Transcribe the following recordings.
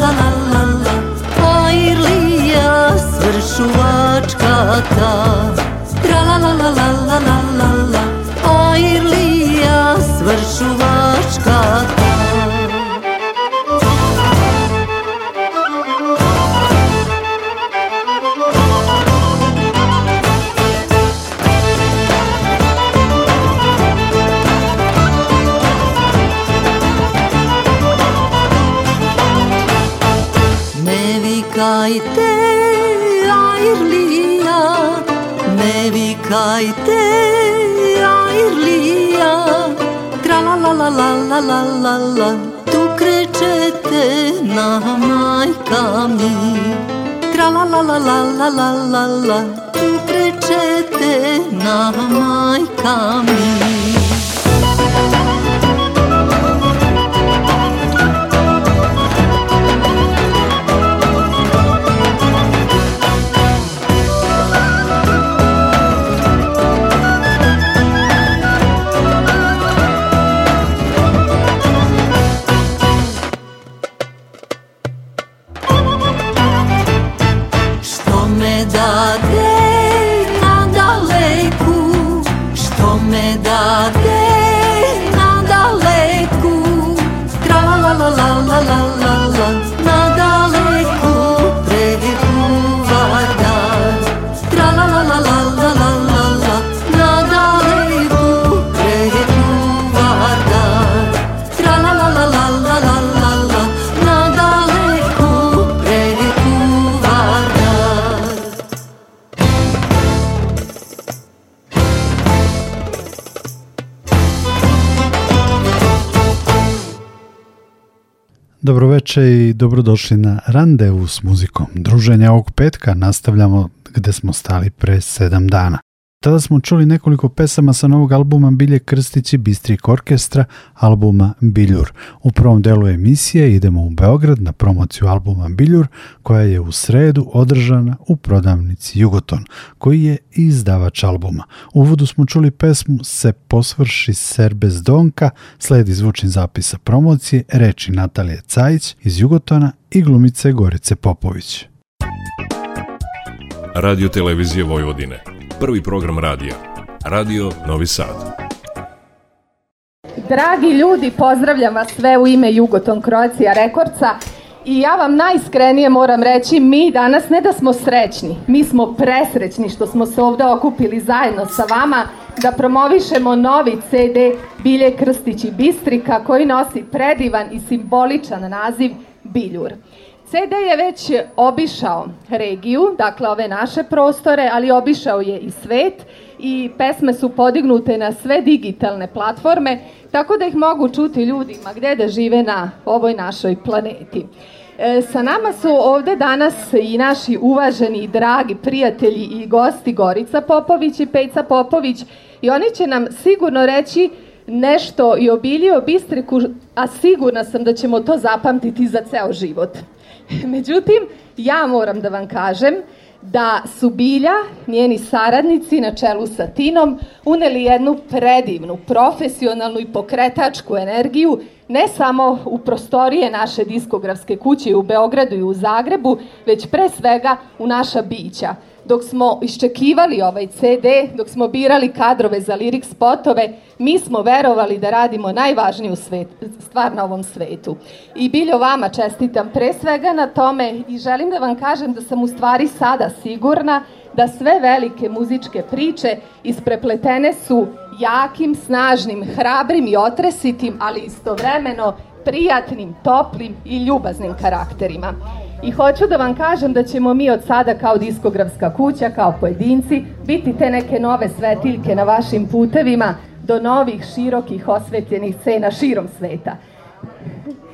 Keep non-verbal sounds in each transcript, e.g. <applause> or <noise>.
la la la la. Airlija, svršuvačka ta, tra la la la la la la la. La, Airlija, svršuvačka majka mi, tra la la la la la la la la, tu krećete na majka Dobroveče i dobrodošli na randevu s muzikom. Druženje ovog petka nastavljamo gde smo stali pre sedam dana. Tada smo čuli nekoliko pesama sa novog albuma Bilje Krstić i Bistrik orkestra, albuma Biljur. U prvom delu emisije idemo u Beograd na promociju albuma Biljur, koja je u sredu održana u prodavnici Jugoton, koji je izdavač albuma. U uvodu smo čuli pesmu Se posvrši Serbez Donka, sledi zvučni zapis sa promocije, reči Natalije Cajić iz Jugotona i glumice Gorice Popović. Radio Televizije Vojvodine. Prvi program radija. Radio Novi Sad. Dragi ljudi, pozdravljam vas sve u ime Jugoton Croatia Rekordca i ja vam najiskrenije moram reći, mi danas ne da smo srećni, mi smo presrećni što smo se ovde okupili zajedno sa vama da promovišemo novi CD Bilje Krstić i Bistrika koji nosi predivan i simboličan naziv Biljur. CD je već obišao regiju, dakle ove naše prostore, ali obišao je i svet i pesme su podignute na sve digitalne platforme, tako da ih mogu čuti ljudima gde da žive na ovoj našoj planeti. E, sa nama su ovde danas i naši uvaženi i dragi prijatelji i gosti Gorica Popović i Pejca Popović i oni će nam sigurno reći nešto i o Bilji o Bistriku, a sigurna sam da ćemo to zapamtiti za ceo život. Međutim, ja moram da vam kažem da su Bilja, njeni saradnici na čelu sa Tinom, uneli jednu predivnu, profesionalnu i pokretačku energiju ne samo u prostorije naše diskografske kuće u Beogradu i u Zagrebu, već pre svega u naša bića. Dok smo iščekivali ovaj CD, dok smo birali kadrove za lirik spotove, mi smo verovali da radimo najvažniju svet, stvar na ovom svetu. I Biljo vama čestitam pre svega na tome i želim da vam kažem da sam u stvari sada sigurna da sve velike muzičke priče isprepletene su jakim, snažnim, hrabrim i otresitim, ali istovremeno prijatnim, toplim i ljubaznim karakterima. I hoću da vam kažem da ćemo mi od sada kao diskografska kuća, kao pojedinci, biti te neke nove svetiljke na vašim putevima do novih, širokih, osvetljenih scena širom sveta.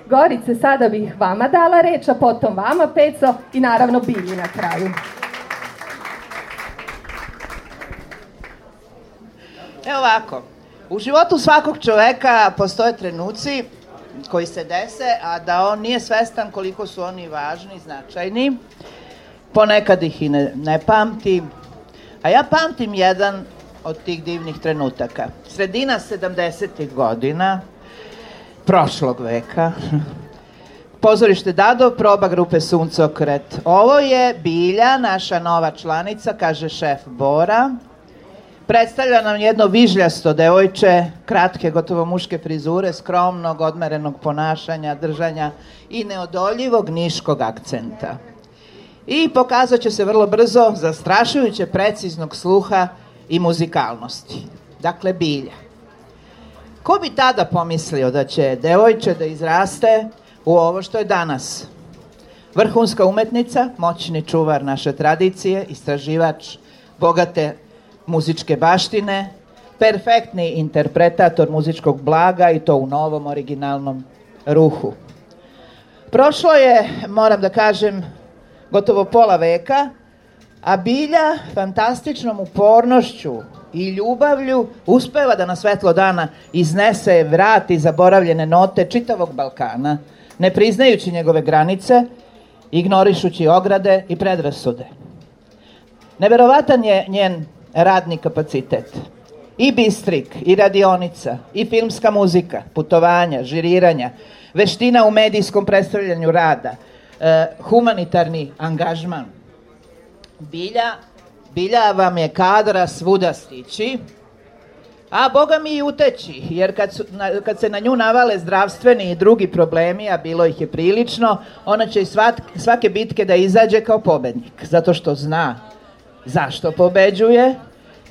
Gorice, sada bih vama dala reč, a potom vama, Peco, i naravno Bilji na kraju. Evo ovako, u životu svakog čoveka postoje trenuci koji se dese, a da on nije svestan koliko su oni važni značajni. Ponekad ih i ne, ne pamti. A ja pamtim jedan od tih divnih trenutaka. Sredina 70. godina prošlog veka. Pozorište Dado, proba grupe Suncokret. Ovo je Bilja, naša nova članica, kaže šef Bora. Predstavlja nam jedno vižljasto devojče, kratke, gotovo muške frizure, skromnog, odmerenog ponašanja, držanja i neodoljivog niškog akcenta. I pokazat će se vrlo brzo zastrašujuće preciznog sluha i muzikalnosti. Dakle, bilja. Ko bi tada pomislio da će devojče da izraste u ovo što je danas? Vrhunska umetnica, moćni čuvar naše tradicije, istraživač bogate muzičke baštine, perfektni interpretator muzičkog blaga i to u novom originalnom ruhu. Prošlo je, moram da kažem, gotovo pola veka, a Bilja fantastičnom upornošću i ljubavlju uspeva da na svetlo dana iznese, vrati zaboravljene note čitavog Balkana, ne priznajući njegove granice, ignorišući ograde i predrasude. Neverovatan je njen radni kapacitet. I bistrik, i radionica, i filmska muzika, putovanja, žiriranja, veština u medijskom predstavljanju rada, e, humanitarni angažman. Bilja, bilja vam je kadra svuda stići, a boga mi i uteći, jer kad, su, na, kad se na nju navale zdravstveni i drugi problemi, a bilo ih je prilično, ona će svat, svake bitke da izađe kao pobednik, zato što zna Zašto pobeđuje?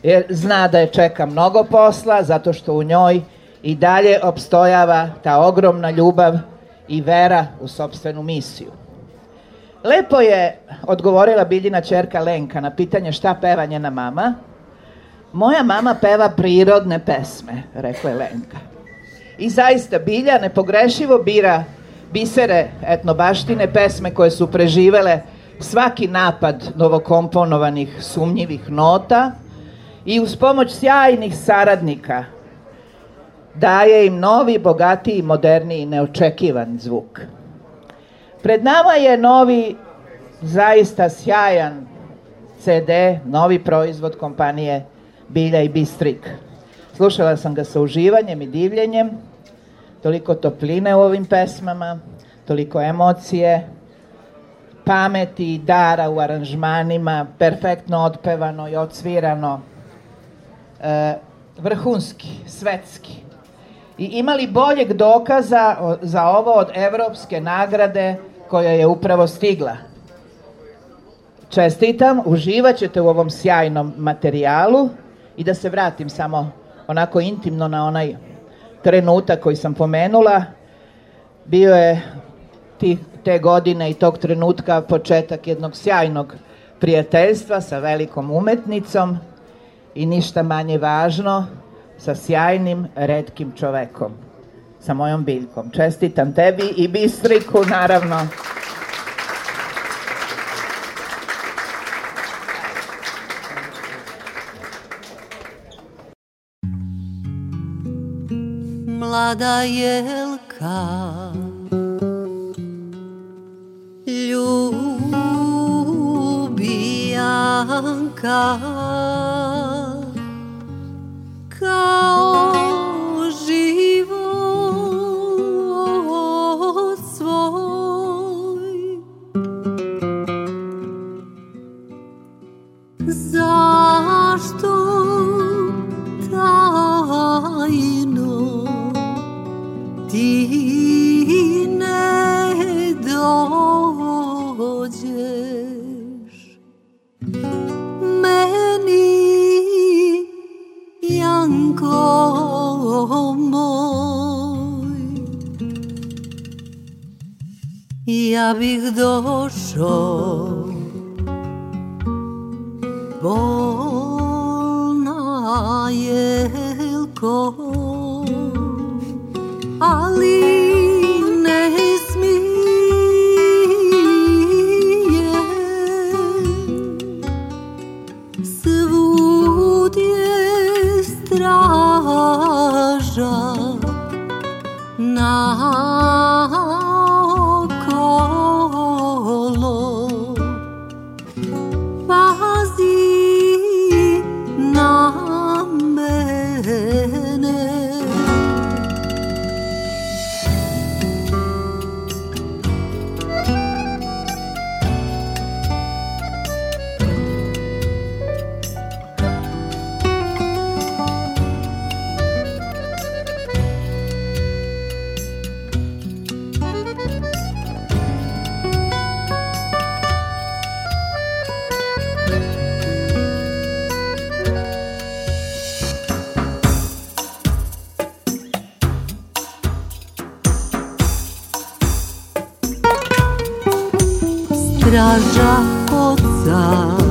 Jer zna da je čeka mnogo posla, zato što u njoj i dalje obstojava ta ogromna ljubav i vera u sobstvenu misiju. Lepo je odgovorila Biljina čerka Lenka na pitanje šta peva njena mama. Moja mama peva prirodne pesme, rekla je Lenka. I zaista Bilja nepogrešivo bira bisere etnobaštine, pesme koje su preživele svaki napad novokomponovanih sumnjivih nota i uz pomoć sjajnih saradnika daje im novi, bogatiji, moderniji, neočekivan zvuk. Pred nama je novi, zaista sjajan CD, novi proizvod kompanije Bilja i Bistrik. Slušala sam ga sa uživanjem i divljenjem, toliko topline u ovim pesmama, toliko emocije, pameti i dara u aranžmanima, perfektno otpevano i odsvirano, e, vrhunski, svetski. I imali boljeg dokaza za ovo od evropske nagrade koja je upravo stigla. Čestitam, uživat ćete u ovom sjajnom materijalu i da se vratim samo onako intimno na onaj trenutak koji sam pomenula. Bio je ti, te godine i tog trenutka početak jednog sjajnog prijateljstva sa velikom umetnicom i ništa manje važno, sa sjajnim, redkim čovekom, sa mojom biljkom. Čestitam tebi i Bistriku, naravno. Mlada jelka ljubijanka kao život straža oca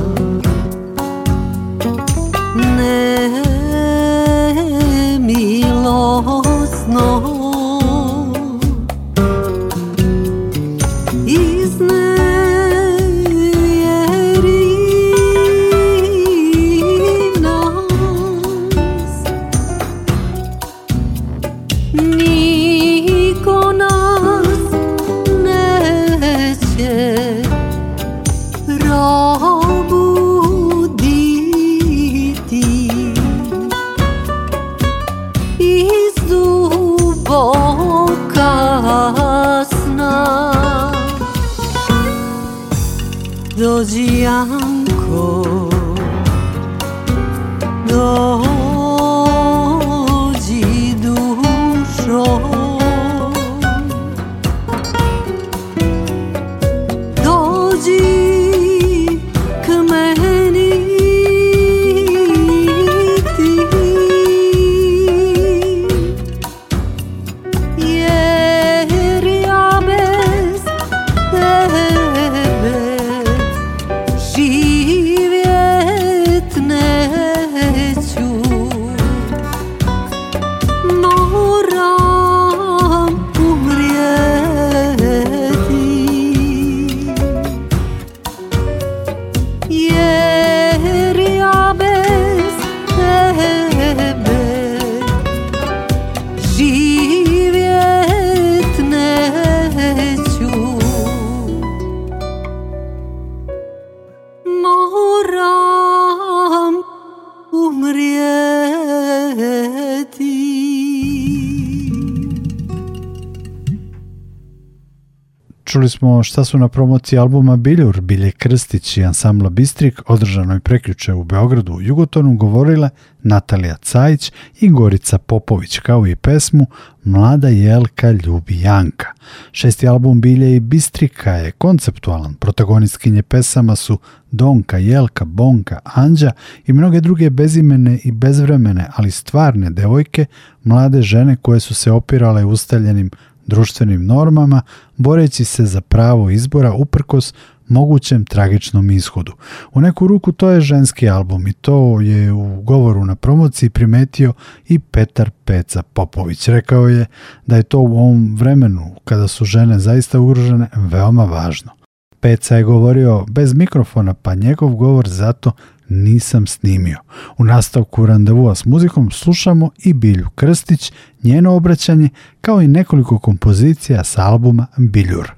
Čuli smo šta su na promociji albuma Biljur, Bilje Krstić i ansambla Bistrik, održanoj prekjuče u Beogradu u Jugotonu, govorile Natalija Cajić i Gorica Popović, kao i pesmu Mlada Jelka ljubi Janka. Šesti album Bilje i Bistrika je konceptualan. Protagonistkinje pesama su Donka, Jelka, Bonka, Anđa i mnoge druge bezimene i bezvremene, ali stvarne devojke, mlade žene koje su se opirale ustaljenim društvenim normama, boreći se za pravo izbora uprkos mogućem tragičnom ishodu. U neku ruku to je ženski album i to je u govoru na promociji primetio i Petar Peca Popović. Rekao je da je to u ovom vremenu, kada su žene zaista ugrožene, veoma važno. Peca je govorio bez mikrofona, pa njegov govor zato nisam snimio. U nastavku randevua s muzikom slušamo i Bilju Krstić, njeno obraćanje, kao i nekoliko kompozicija s albuma Biljur.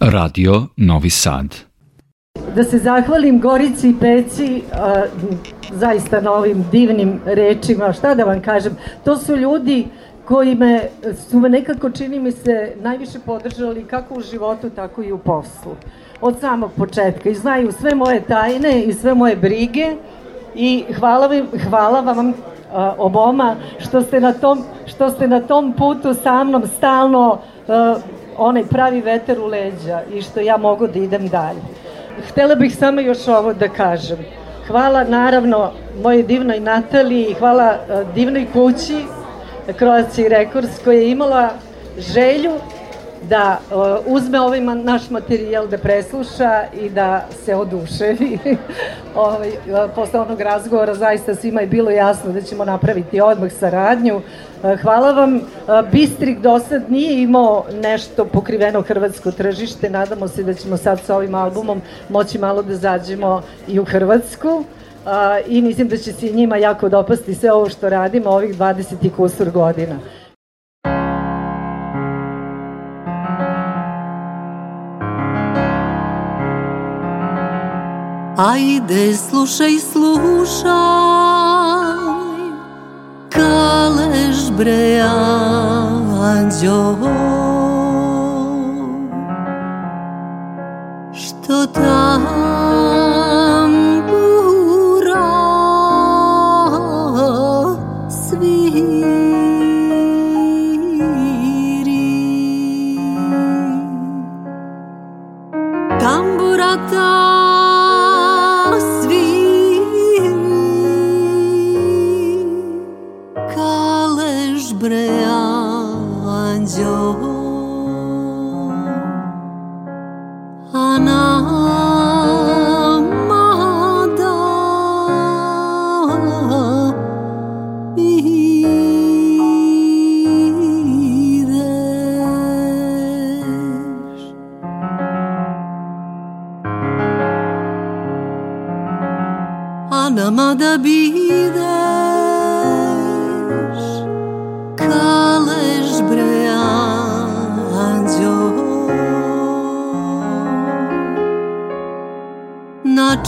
Radio Novi Sad. Da se zahvalim Gorici i Peci a, zaista na ovim divnim rečima. Šta da vam kažem? To su ljudi koji me, su me nekako, čini mi se, najviše podržali kako u životu, tako i u poslu. Od samog početka. I znaju sve moje tajne i sve moje brige i hvala, vam, hvala vam a, oboma što ste, na tom, što ste na tom putu sa mnom stalno a, onaj pravi veter u leđa i što ja mogu da idem dalje. Htela bih samo još ovo da kažem. Hvala naravno mojoj divnoj Nataliji, hvala uh, divnoj kući Croatia Records koja je imala želju da uzme ovaj naš materijal da presluša i da se oduševi. <laughs> ovaj, posle onog razgovora zaista svima je bilo jasno da ćemo napraviti odmah saradnju. Uh, hvala vam. Uh, Bistrik do sad nije imao nešto pokriveno hrvatsko tržište. Nadamo se da ćemo sad sa ovim albumom moći malo da zađemo i u Hrvatsku. I mislim da će se njima jako dopasti sve ovo što radimo ovih 20 i kusur godina. Ajde, slušaj, slušaj, kaleš bre anđo, što tambura da bideš kaleš bre anđo na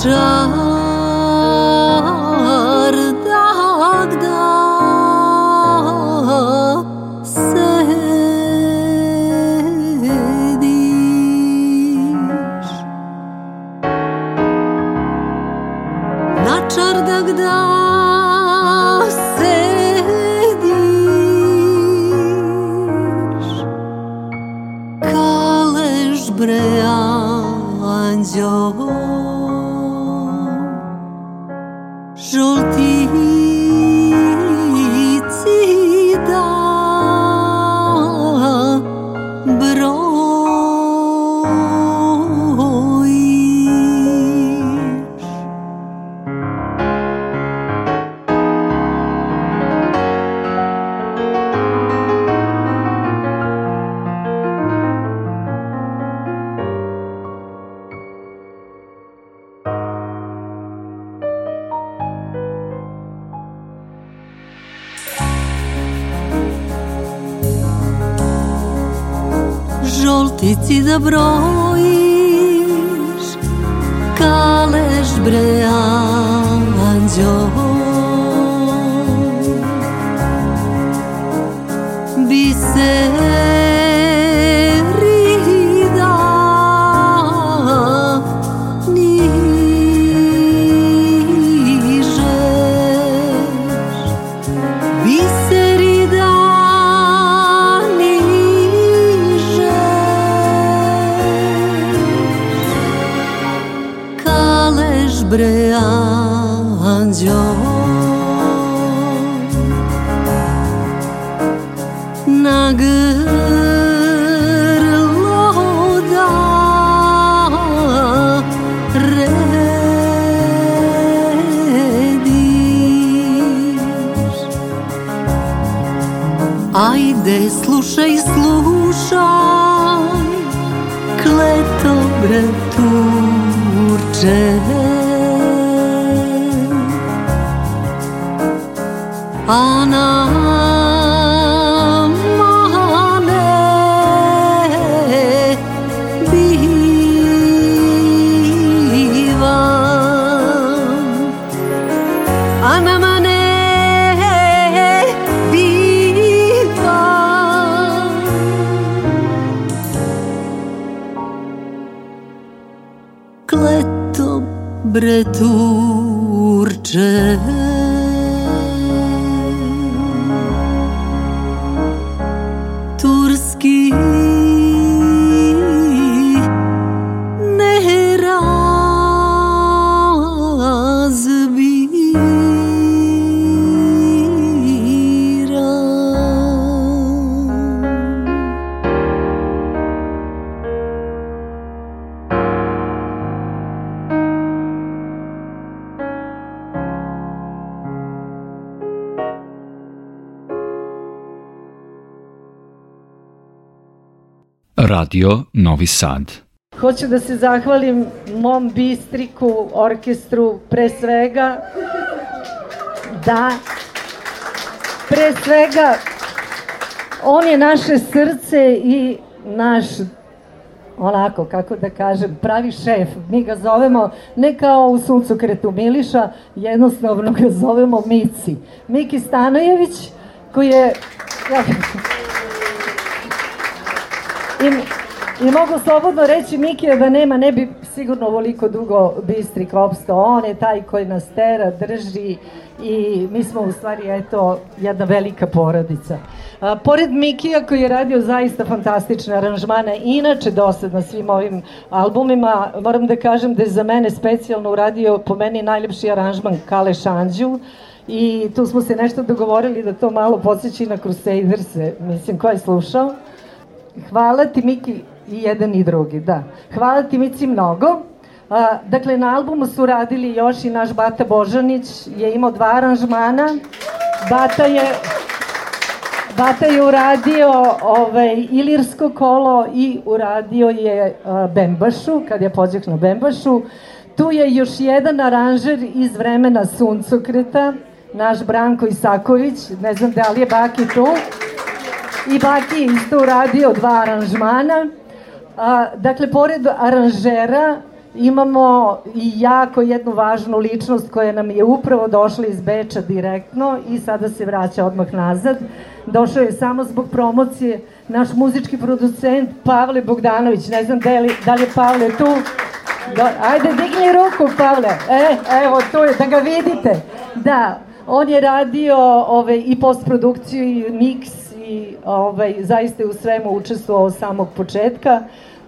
anđo Radio Novi Sad. Hoću da se zahvalim mom bistriku, orkestru, pre svega da pre svega on je naše srce i naš onako, kako da kažem, pravi šef. Mi ga zovemo ne kao u suncokretu Miliša, jednostavno ga zovemo Mici. Miki Stanojević, koji je... I, I mogu slobodno reći Mikija da nema, ne bi sigurno ovoliko dugo Bistrik opstao. On je taj koji nas tera, drži i mi smo u stvari eto jedna velika porodica. A, pored Mikija koji je radio zaista fantastične aranžmane, inače dosad na svim ovim albumima, moram da kažem da je za mene specijalno uradio po meni najljepši aranžman Kale Šanđu, i tu smo se nešto dogovorili da to malo podsjeći na Crusaders, mislim, ko je slušao? Hvala ti Miki i jedan i drugi, da. Hvala ti Mici mnogo. A, dakle, na albumu su radili još i naš Bata Božanić, je imao dva aranžmana. Bata je, Bata je uradio ovaj, Ilirsko kolo i uradio je a, Bembašu, kad je pođek na Bembašu. Tu je još jedan aranžer iz vremena Suncokreta, naš Branko Isaković, ne znam da li je Baki tu i Baki isto uradio dva aranžmana. A, dakle, pored aranžera imamo i jako jednu važnu ličnost koja nam je upravo došla iz Beča direktno i sada se vraća odmah nazad. Došao je samo zbog promocije naš muzički producent Pavle Bogdanović. Ne znam da li, da li je Pavle tu. Da, ajde, digni ruku, Pavle. E, evo, tu je, da ga vidite. Da, on je radio ove, i postprodukciju i miks i ovaj, zaista je u svemu učestvovao od samog početka.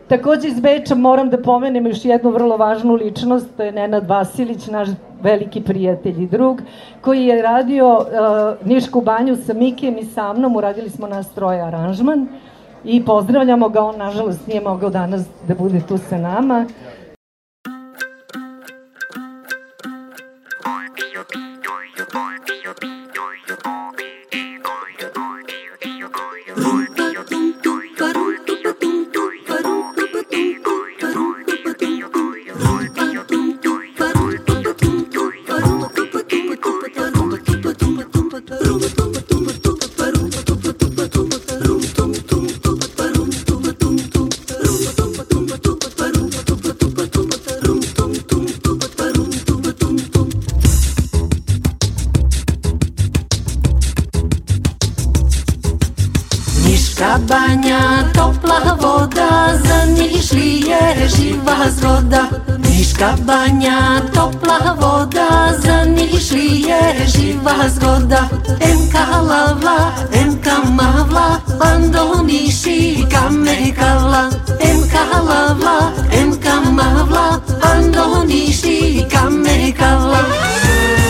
Takođe iz Beča moram da pomenem još jednu vrlo važnu ličnost, to je Nenad Vasilić, naš veliki prijatelj i drug, koji je radio uh, Nišku banju sa Mikijem i sa mnom, uradili smo nas troje aranžman i pozdravljamo ga, on nažalost nije mogao danas da bude tu sa nama. Мішка баня, топла вода, за них жиє жива згода. Енка лавла, енка мавла, бандоніші камерикавла. Енка лавла, енка мавла, бандоніші камерикавла. Енка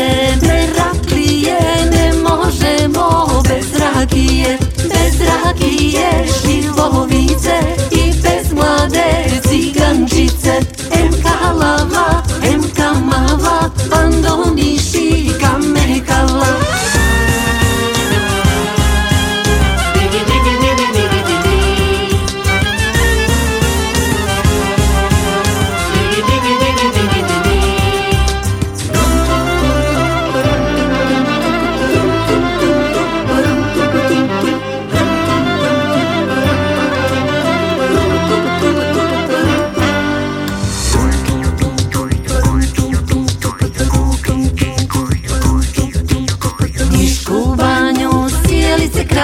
rakije, bez rakije ne možemo bez rakije, bez rakije šilovice i bez mlade cigančice. Em kalava, em kamava, pandoniši kamekala.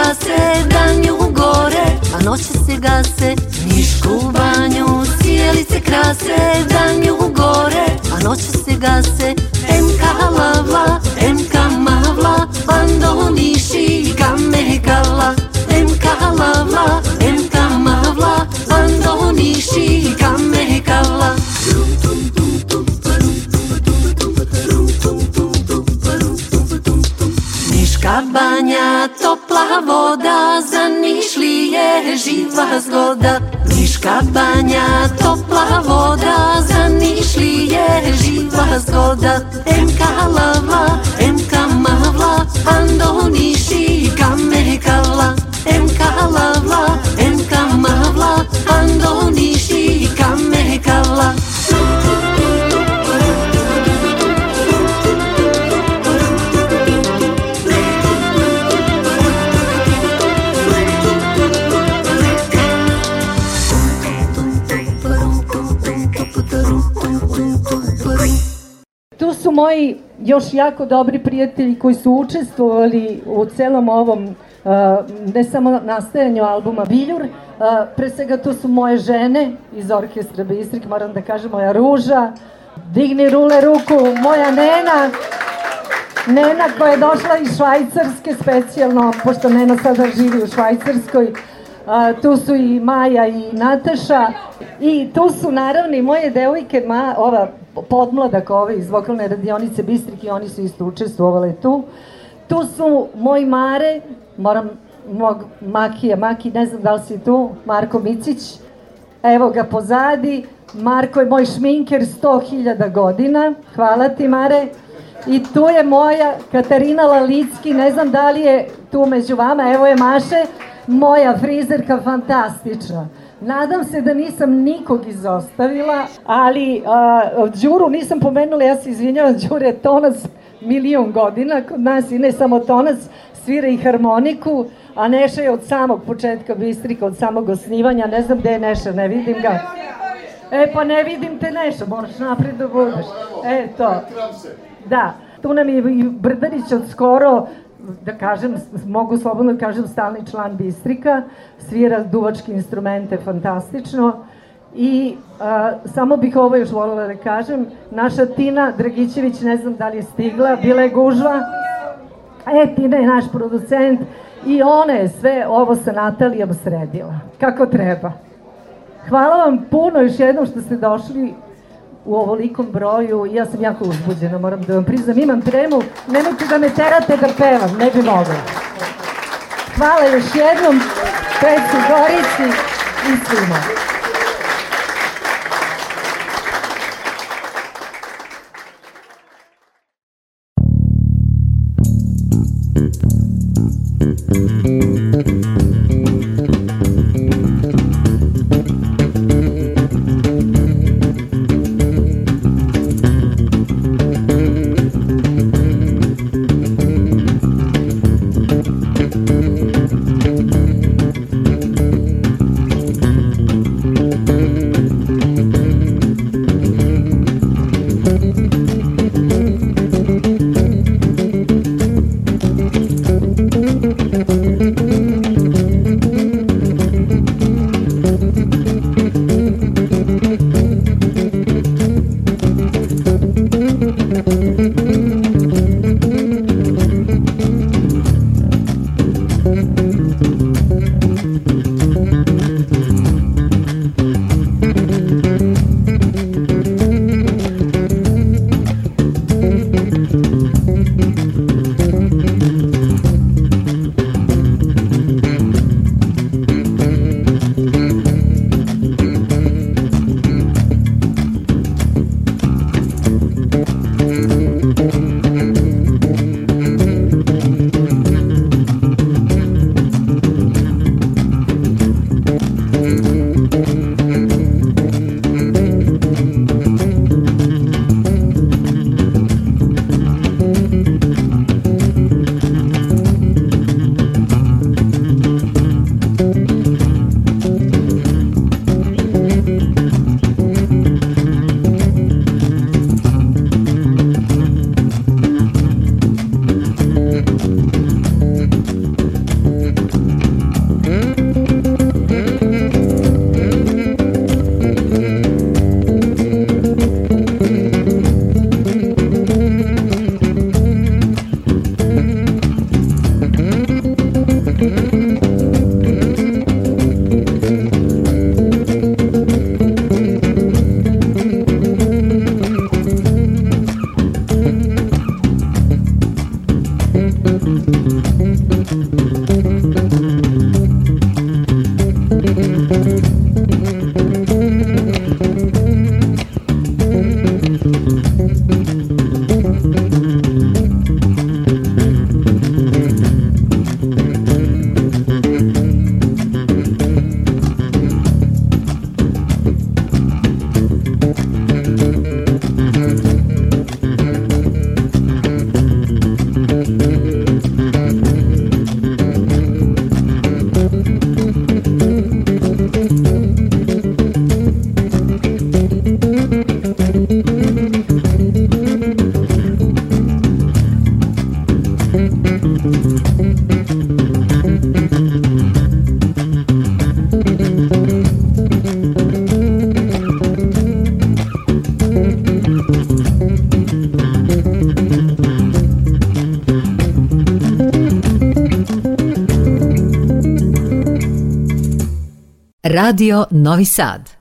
gase, danju gore, a noće se gase, nišku u banju, cijelice krase, danju gore, a noće se gase, Emka lavla, emka mavla, bando niši, game gavla, Emka lavla, emka mavla, bando niši, game gavla. Niška banja, topla voda, za Nišlije živa zgoda. Niška banja, topla voda, za Nišlije živa zgoda. MK lava, MK mavla, ando Niši, kame kala. MK lava, MK mavla, ando Niši, kame. Su moji još jako dobri prijatelji koji su učestvovali u celom ovom uh, ne samo nastajanju albuma Biljur, uh, pre svega tu su moje žene iz orkestra Bistrik, moram da kažem moja Ruža, digni rule ruku, moja Nena, Nena koja je došla iz Švajcarske specijalno, pošto Nena sada živi u Švajcarskoj, A, tu su i Maja i Nataša. I tu su naravno i moje devojke, ma, ova podmladak ove iz vokalne radionice Bistrik i oni su isto učestvovali tu. Tu su moj Mare, moram mog Makija, Maki, ne znam da li si tu, Marko Micić, evo ga pozadi, Marko je moj šminker 100.000 godina, hvala ti Mare. I tu je moja Katarina Lalicki, ne znam da li je tu među vama, evo je Maše, moja frizerka fantastična. Nadam se da nisam nikog izostavila, ali a, Đuru nisam pomenula, ja se izvinjavam, Đure je tonac milion godina kod nas i ne samo tonac, svira i harmoniku, a Neša je od samog početka Bistrika, od samog osnivanja, ne znam gde je Neša, ne vidim ga. E, pa ne vidim te Neša, moraš napred da budeš. E, to. Da, tu nam je i Brdarić od skoro, da kažem, mogu slobodno da kažem, stalni član Bistrika, svira duvačke instrumente fantastično i a, samo bih ovo još voljela da kažem, naša Tina Dragićević, ne znam da li je stigla, bila je gužva, e, Tina je naš producent i ona je sve ovo sa Natalijom sredila, kako treba. Hvala vam puno još jednom što ste došli u ovolikom broju. Ja sam jako uzbuđena, moram da vam priznam. Imam tremu, nemojte da me terate da pevam, ne bi mogla. Hvala još jednom Pecu Gorici i svima. Radio Novi Sad.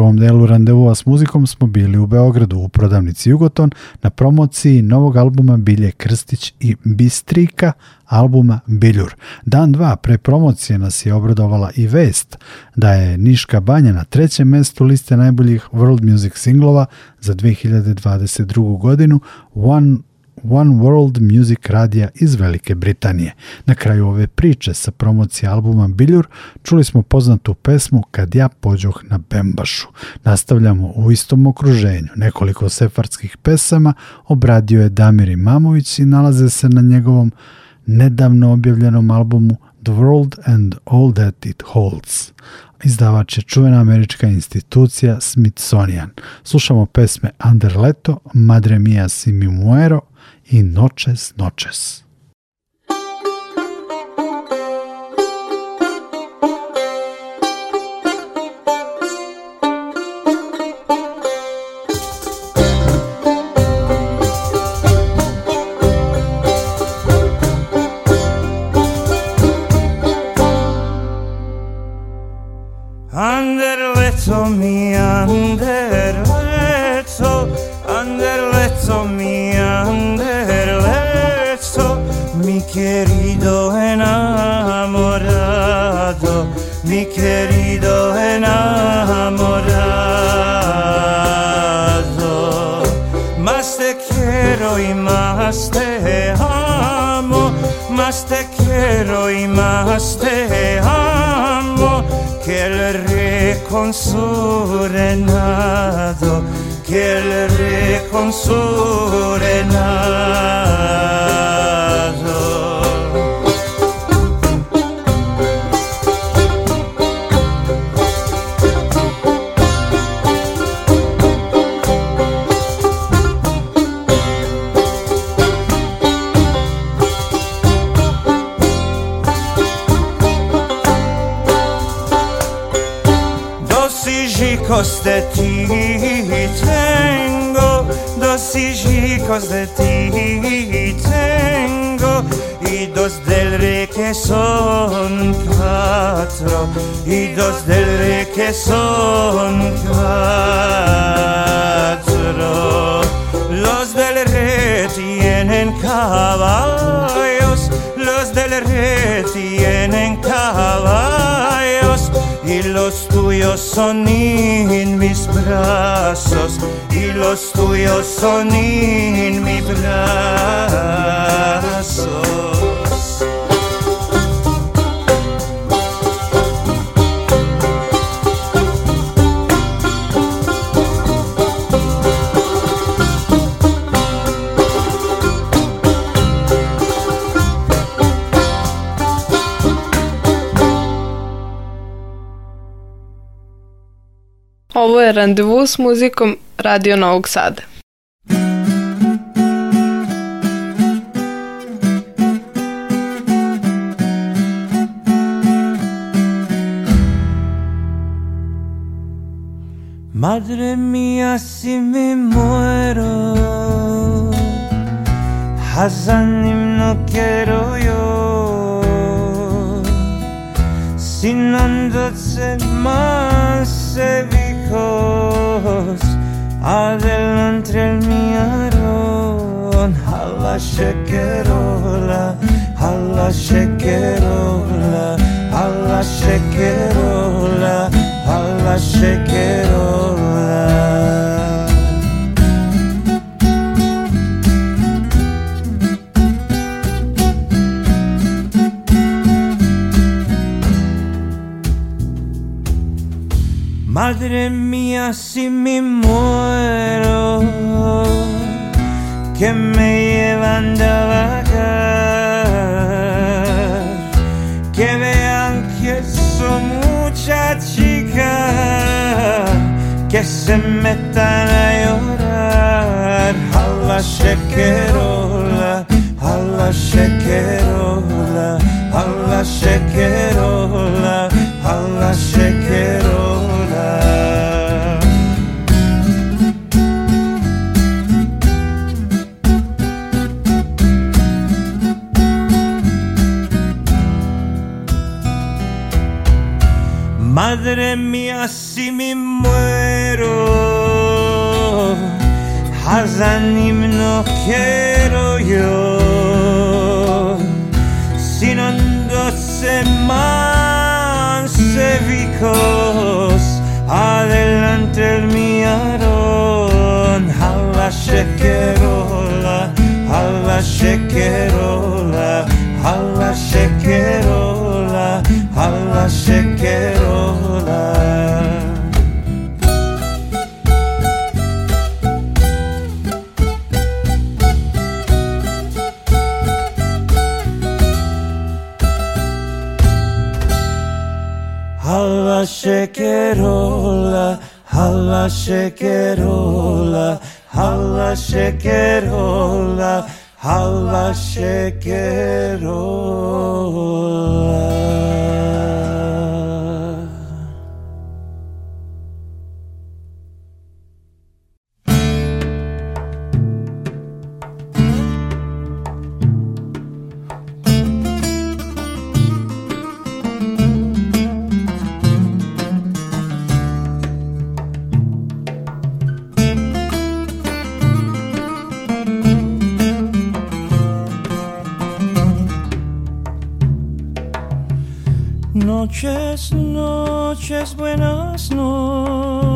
Prvom delu randevua s muzikom smo bili u Beogradu u prodavnici Jugoton na promociji novog albuma Bilje Krstić i Bistrika, albuma Biljur. Dan dva pre promocije nas je obradovala i vest da je Niška banja na trećem mestu liste najboljih world music singlova za 2022. godinu One One World Music radija iz Velike Britanije. Na kraju ove priče sa promocije albuma Biljur čuli smo poznatu pesmu Kad ja pođoh na Bembašu. Nastavljamo u istom okruženju. Nekoliko sefarskih pesama obradio je Damir Imamović i nalaze se na njegovom nedavno objavljenom albumu The World and All That It Holds. Izdavač je čuvena američka institucija Smithsonian. Slušamo pesme Anderleto, Madre Mia si mi muero i noches, noches. Under the little me, querido enamorado, mi querido enamorado. Más te quiero y más te amo, más te quiero y más te amo que el rey que el rey. De ti tengo, dos hijos de ti tengo, y dos del rey que son cuatro, y dos del rey que son cuatro. Los del rey tienen caballos, los del rey tienen caballos y los tuyos son en mis brazos y los tuyos son en mis brazos. Je randevu s muzikom Radio Novog Sada. Madre mía, si me muero, Hazanim no quiero yo, sin andarse más secos adelante el miarón. A la shekerola a la shekerola a la shekerola a la shekerola. Madre mía, si me muero, que me llevan de vagar, que vean que soy mucha chica, que se metan a llorar. A la shekerola, a la shekerola, a la shekerola, a la shekerola. Madre mía, si me muero, Hazanim no quiero yo, sino doce más vicos, adelante el miarón, la shekerola, la shekerola, la shekerola, la shekerola. Shekerola, alla shekerola, alla shekerola. Noches, buenas noches.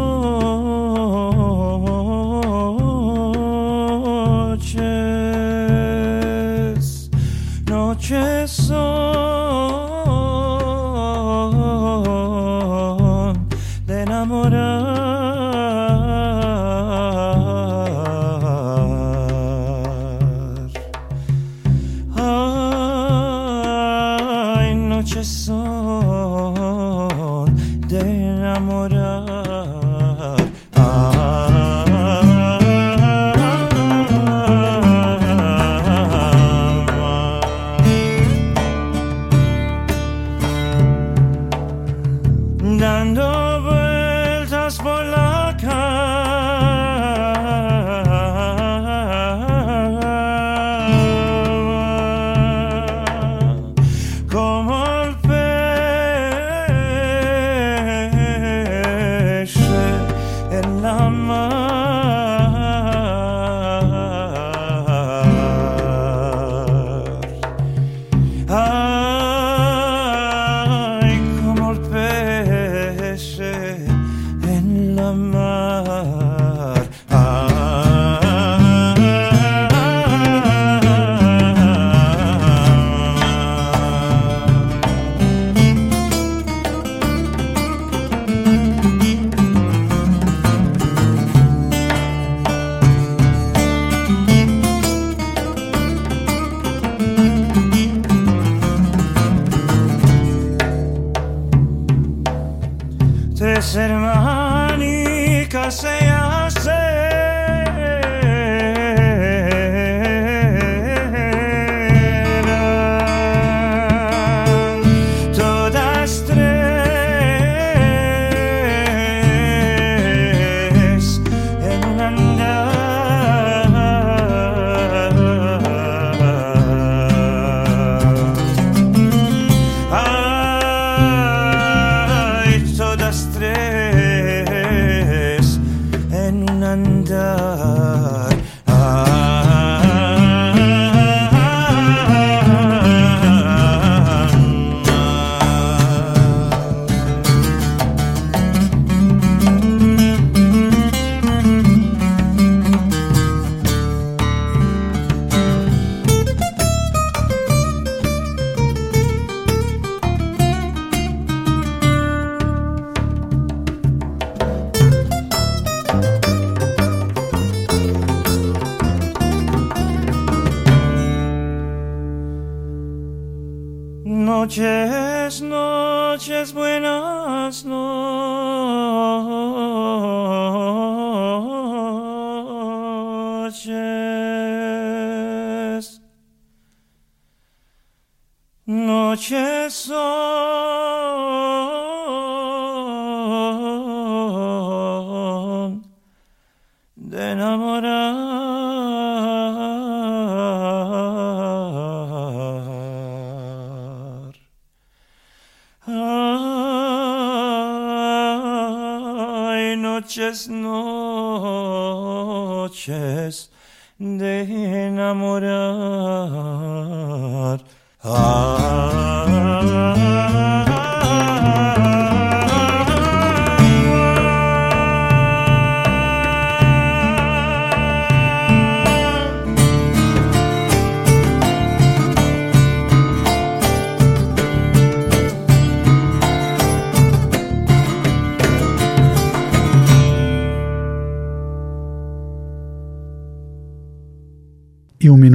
Ay, noches,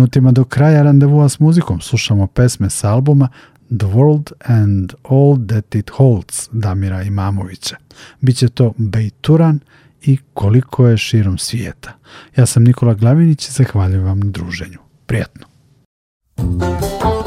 minutima do kraja randevua s muzikom slušamo pesme s albuma The World and All That It Holds Damira Imamovića. Biće to Bejturan i koliko je širom svijeta. Ja sam Nikola Glavinić i zahvaljujem vam na druženju. Prijatno. Ay Beyturan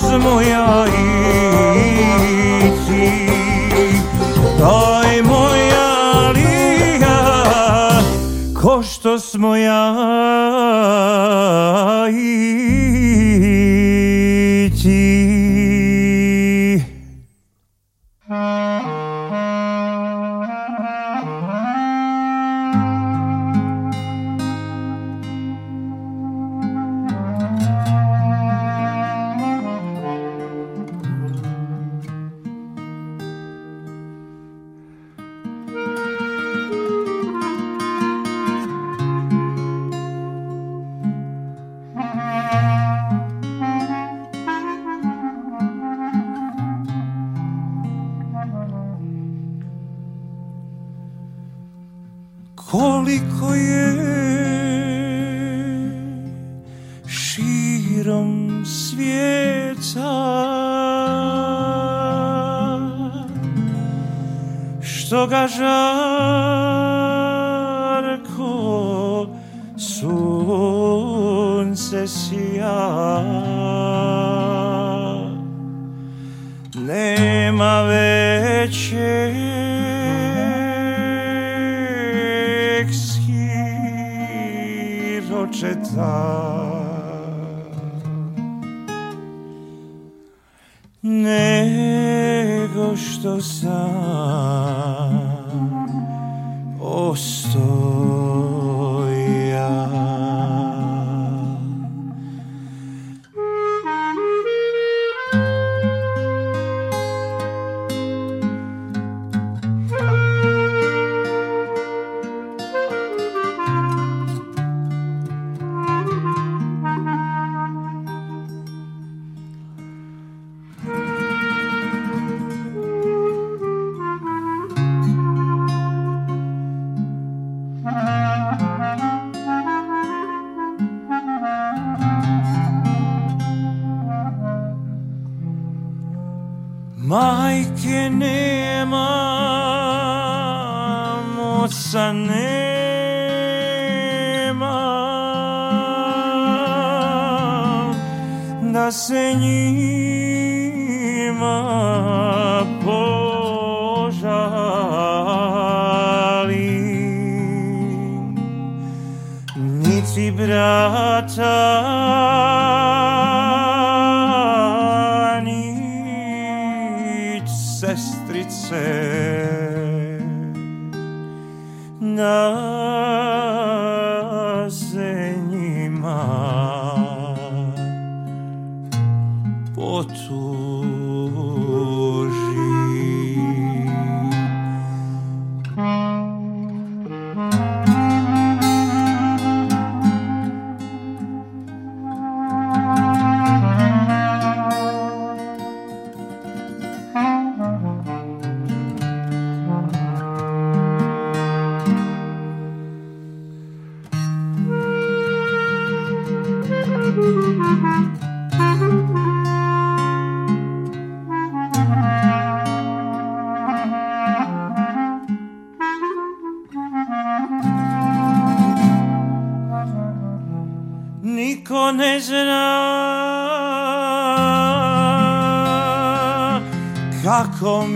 ko što smo Niko ne zna kako